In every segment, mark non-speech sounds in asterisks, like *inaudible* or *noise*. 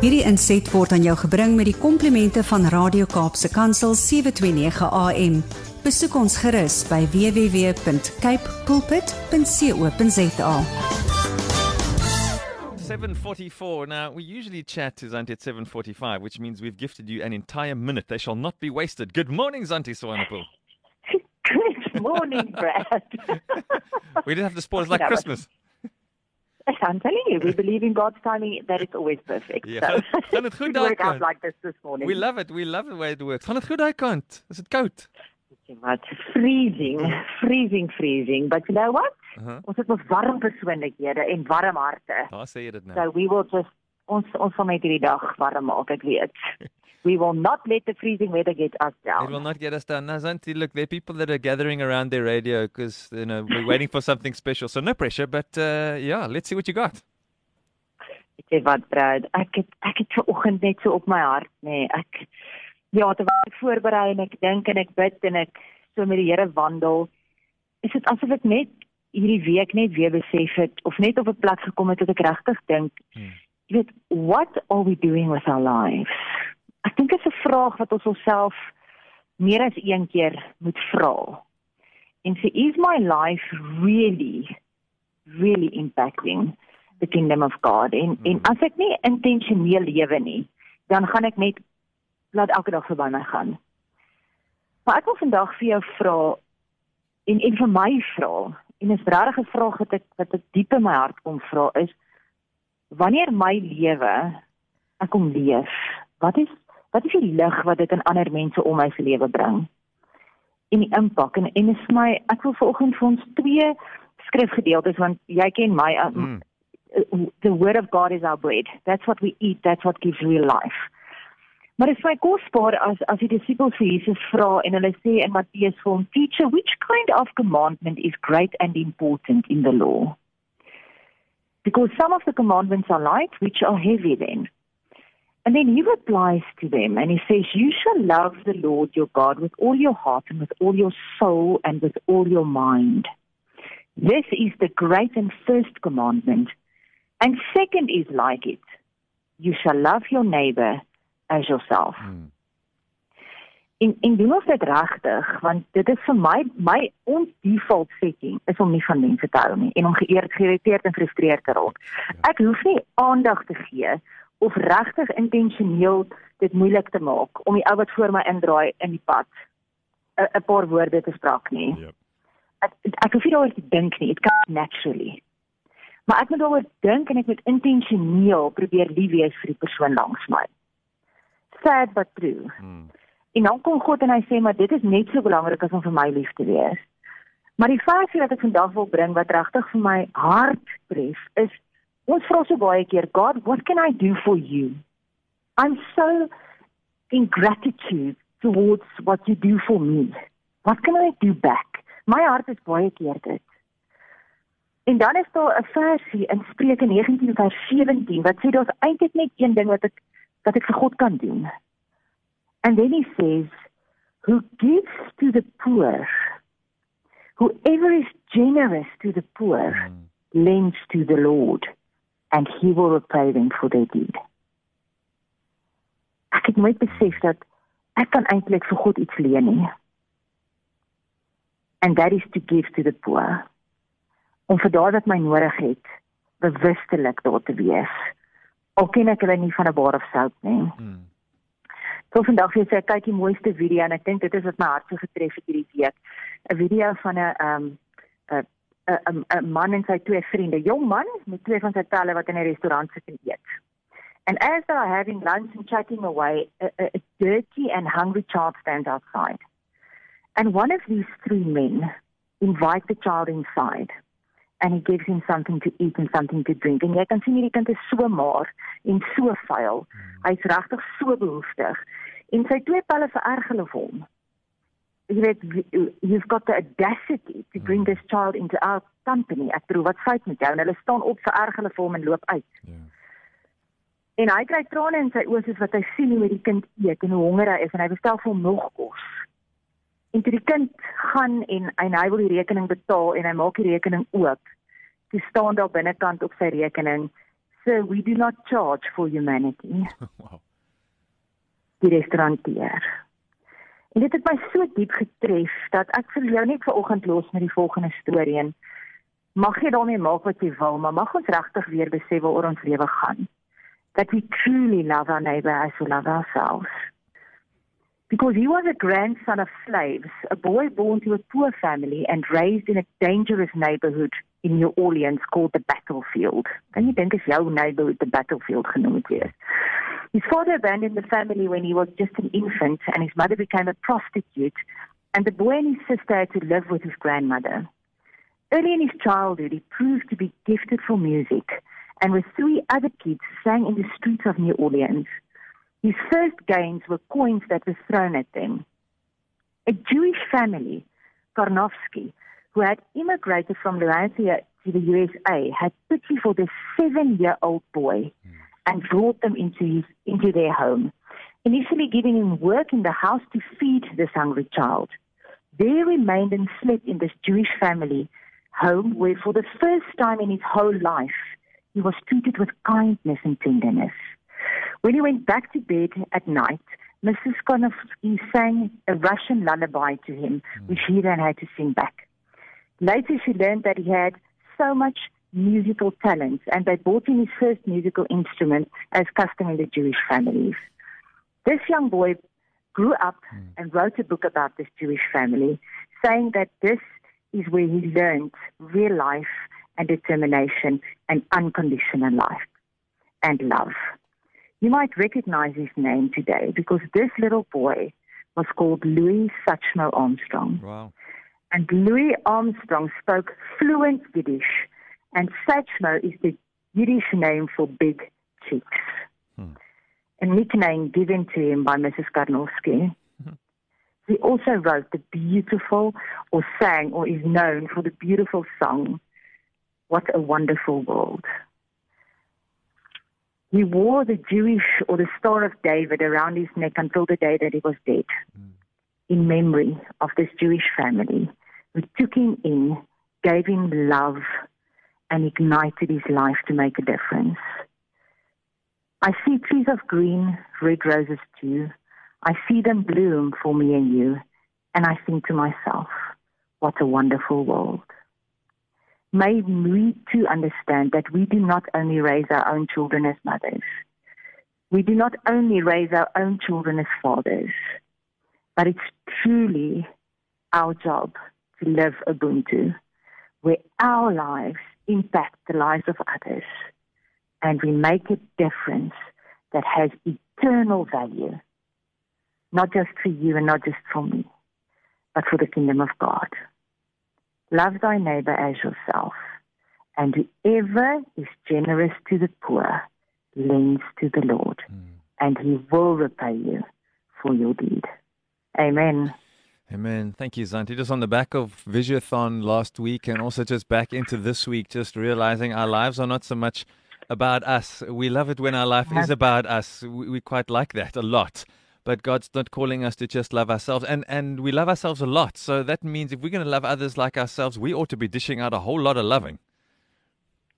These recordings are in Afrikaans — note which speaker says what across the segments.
Speaker 1: Hierdie inset word aan jou gebring met die komplimente van Radio Kaapse Kansel 729 AM. Besoek ons gerus by www.cape pulpit.co.za.
Speaker 2: 7:44. Now we usually chat to Zanti at 7:45, which means we've gifted you an entire minute. They shall not be wasted. Good morning, Zanti Swanepoel. *laughs*
Speaker 3: Good morning, Brad. *laughs*
Speaker 2: We didn't have to spoil. It's like *laughs*
Speaker 3: that was-
Speaker 2: Christmas.
Speaker 3: I'm telling you, we believe in God's timing that it's always perfect.
Speaker 2: Yeah.
Speaker 3: So
Speaker 2: Gaan dit goed *laughs* daai kant?
Speaker 3: like this this morning.
Speaker 2: We love it. We love the way it works. Gaan dit goed daai kant? Is dit koud?
Speaker 3: Wat freezing, freezing, freezing. But you know what?
Speaker 2: Uh-huh.
Speaker 3: Ons het ons warm persoonlikhede en warm harte.
Speaker 2: Daar sê jy dit nou.
Speaker 3: So we will just ons ons sal net hierdie dag warm maak, ek weet. We will not let the freezing weather get us
Speaker 2: It will
Speaker 3: down.
Speaker 2: not get us down. Now, Zanti, look, there are people that are gathering around their radio because you know we're waiting for something special. So no pressure, but uh, yeah, let's see what you got.
Speaker 3: Ek sê wat Brad, ek het ek het ver oggend net so op my hart, nê. Nee, ek ja, terwyl ek voorberei en ek dink en ek bid en ek so met die Here wandel, is dit asof ek net hierdie week net weer besef het of net op 'n plek gekom het dat ek regtig dink,
Speaker 2: Hmm.
Speaker 3: Jy weet, what are we doing with our lives? Ek dink dit is 'n vraag wat ons onsself meer as een keer moet vra. En sê, is my life really really impacting the kingdom of God? En
Speaker 2: Hmm.
Speaker 3: en as ek nie intentioneel lewe nie, dan gaan ek net laat elke dag verby my gaan. Maar ek wil vandag vir jou vra en en vir my vra en is regtig 'n vraag wat ek wat ek diep in my hart kom vra is wanneer my lewe ek kom leef, wat is wat is die lig wat dit in ander mense om my se lewe bring? En die impak en en is my ek wil vanoggend vir ons twee skrifgedeeltes want jy ken my uh,
Speaker 2: Mm.
Speaker 3: the word of God is our bread. That's what we eat. That's what gives real life. Maar dit is my kosbaar as as die disippels vir Jesus vra en hulle sê in Matteus vir hom, "Teacher, which kind of commandment is great and important in the law?" Because some of the commandments are light, which are heavy then. And then he replies to them and he says, You shall love the Lord your God with all your heart and with all your soul and with all your mind. This is the great and first commandment. And second is like it. You shall love your neighbor as yourself.
Speaker 2: Mm.
Speaker 3: En en doen ons dit regtig want dit is vir my my ons default setting is om nie van mense te hou nie en om geëerd geïrriteerd en gefrustreerd te raak. Ek hoef nie aandag te gee of regtig intentioneel dit moeilik te maak om die ou wat voor my indraai in die pad 'n 'n paar woorde te sprak nie.
Speaker 2: Yep.
Speaker 3: Ek ek hoef nie daaroor te dink nie, it comes naturally. Maar ek moet daaroor dink en ek moet intentioneel probeer lief wees vir die persoon langs my. Sad but true.
Speaker 2: Mm.
Speaker 3: En dan kom God en hy sê maar dit is net so belangrik as om vir my lief te wees. Maar die versie wat ek vandag wil bring wat regtig vir my hart tref is ons vra so baie keer God, what can I do for you? I'm so in gratitude towards what you do for me. What can I do back? My hart is baie keer dit. En dan is daar 'n versie in Spreuke 19 vers 17 wat sê daar's eintlik net een ding wat ek wat ek vir God kan doen. And then he says, Who gives to the poor, whoever is generous to the poor,
Speaker 2: Mm.
Speaker 3: lends to the Lord, and he will repay them for their deed. Ek het nooit besef dat ek kan eintlik vir God iets leen nie. And that is to give to the poor. Om vir daardie wat my nodig het, bewustelik daar te wees. Al ken ek hulle nie van 'n bar of sout nie.
Speaker 2: Mm.
Speaker 3: So vandag vir ek kyk die mooiste video en ek dink dit is wat my hart so getref het hierdie week. 'n Video van 'n um 'n 'n 'n man en sy twee vriende, jong man met twee van sy pelle wat in 'n restaurant sit en eet. And as they are having lunch and chatting away, a, a, a dirty and hungry child stands outside. And one of these three men invite the child inside and he gives him something to eat and something to drink. En jy kan sien hierdie kind is so maar en so vuil. Hy's regtig so behoeftig. En sy twee pelle vererg hulle vir hom. Jy weet you've got the audacity to bring this child into our company. Ek bedoel wat fout met jou? En hulle staan op, vererg hulle vir hom en loop uit.
Speaker 2: Yeah.
Speaker 3: En hy kry trane in sy oë soos wat hy sien hoe die kind eet en hoe honger hy is en hy bestel vir hom nog kos. En toe die kind gaan en en hy wil die rekening betaal en hy maak die rekening oop. Toe staan daar binnekant op sy rekening sir, we do not charge for humanity. *laughs*
Speaker 2: wow.
Speaker 3: Die restauranteur. En dit het my so diep getref dat ek vir jou net vanoggend los met die volgende storie en mag jy daarmee maak wat jy wil, maar mag ons regtig weer besef waar ons lewe gaan. That we truly love our neighbor as we love ourselves. Because he was a grandson of slaves, a boy born to a poor family and raised in a dangerous neighborhood in New Orleans called the Battlefield. Kan jy dink as jou neighborhood the Battlefield genoem word? His father abandoned the family when he was just an infant, and his mother became a prostitute, and the boy and his sister had to live with his grandmother. Early in his childhood, he proved to be gifted for music, and with three other kids sang in the streets of New Orleans. His first gains were coins that were thrown at them. A Jewish family, Karnofsky, who had immigrated from Latvia to the USA, had pity for this seven-year-old boy and brought them into his, into their home, initially giving him work in the house to feed this hungry child. There remained and slept in this Jewish family home where for the first time in his whole life he was treated with kindness and tenderness. When he went back to bed at night, Mrs. Konofsky sang a Russian lullaby to him, hmm. which he then had to sing back. Later she learned that he had so much musical talent, and they bought him his first musical instrument as custom in the Jewish families. This young boy grew up hmm. and wrote a book about this Jewish family, saying that this is where he learned real life and determination and unconditional life and love. You might recognize his name today because this little boy was called Louis Satchmo Armstrong.
Speaker 2: Wow.
Speaker 3: And Louis Armstrong spoke fluent Yiddish, and Satchmo is the Yiddish name for big cheeks.
Speaker 2: Hmm.
Speaker 3: A nickname given to him by Mrs. Karnowski. He also wrote the beautiful, or sang, or is known for the beautiful song, What a Wonderful World. He wore the Jewish or the Star of David around his neck until the day that he was dead, mm. in memory of this Jewish family who took him in, gave him love, and ignited his life to make a difference. I see trees of green, red roses too. I see them bloom for me and you, and I think to myself, what a wonderful world. May we too understand that we do not only raise our own children as mothers, we do not only raise our own children as fathers, but it's truly our job to live Ubuntu, where our lives impact the lives of others, and we make a difference that has eternal value not just for you and not just for me, but for the kingdom of God. Love thy neighbor as yourself, and whoever is generous to the poor lends to the Lord, hmm. and he will repay you for your deed. Amen.
Speaker 2: Amen. Thank you, Zanti. Just on the back of Visiathon last week and also just back into this week, just realizing our lives are not so much about us. We love it when our life is about us. We, we quite like that a lot. But God's not calling us to just love ourselves. And, and we love ourselves a lot. So that means if we're going to love others like ourselves, we ought to be dishing out a whole lot of loving.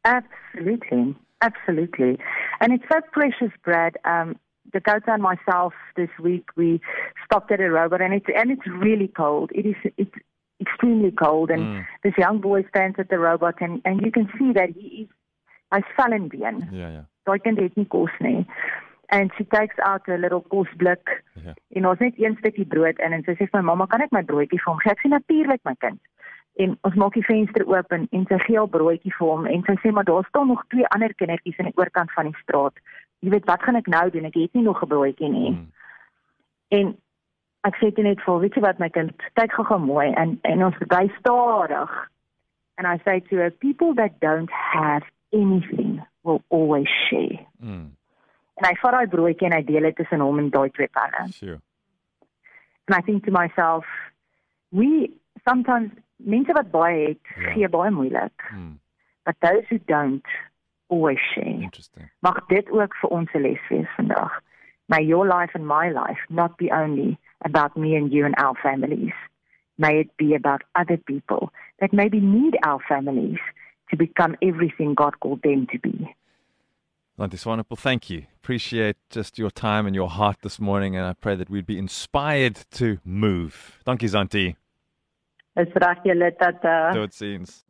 Speaker 3: Absolutely. Absolutely. And it's so precious, Brad. Um, Dakota and myself this week we stopped at a robot and it's and it's really cold. It is it's extremely cold and
Speaker 2: Mm.
Speaker 3: this young boy stands at the robot and, and you can see that he is hy's.
Speaker 2: Yeah, yeah.
Speaker 3: Daai kind het nie kos nie. And she takes out a little kosblik
Speaker 2: Ja.
Speaker 3: en ons net een stukkie brood in en sy sê vir my mamma kan ek my broodjie vir hom gee? Ek sê natuurlik my kind. En ons maak die venster oop en, en sy gee al broodjie vir hom en sy sê maar daar staan nog twee ander kindertjies aan die oorkant van die straat. Jy weet wat gaan ek nou doen? Ek het nie nog 'n broodjie nie.
Speaker 2: Mm.
Speaker 3: En ek sê dit net vir weet jy wat my kind, kyk gou-gou mooi en en ons bly stadig. And I say to her, people that don't have anything will always share.
Speaker 2: Mm.
Speaker 3: En hy vat daai broodjie en hy deel dit tussen hom en daai twee penne.
Speaker 2: Sure.
Speaker 3: And I think to myself, we sometimes mense wat baie het,
Speaker 2: Ja.
Speaker 3: gee baie moeilik.
Speaker 2: Mm.
Speaker 3: But those who don't always share.
Speaker 2: Interesting.
Speaker 3: Mag dit ook vir ons 'n les wees vandag. May your life and my life not be only about me and you and our families. May it be about other people that maybe need our families to become everything God called them to be.
Speaker 2: Zanti Swanepoel, thank you. Appreciate just your time and your heart this morning, and I pray that we'd be inspired to move. Thank you, Zanti.
Speaker 3: Dis reg julle dat uh...
Speaker 2: Totsiens.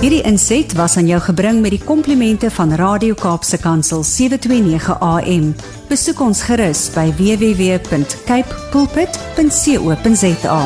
Speaker 1: Hierdie inset was aan jou gebring met die komplimente van Radio Kaapse Kansel 729 AM. Besoek ons gerus by www.cape pulpit.co.za.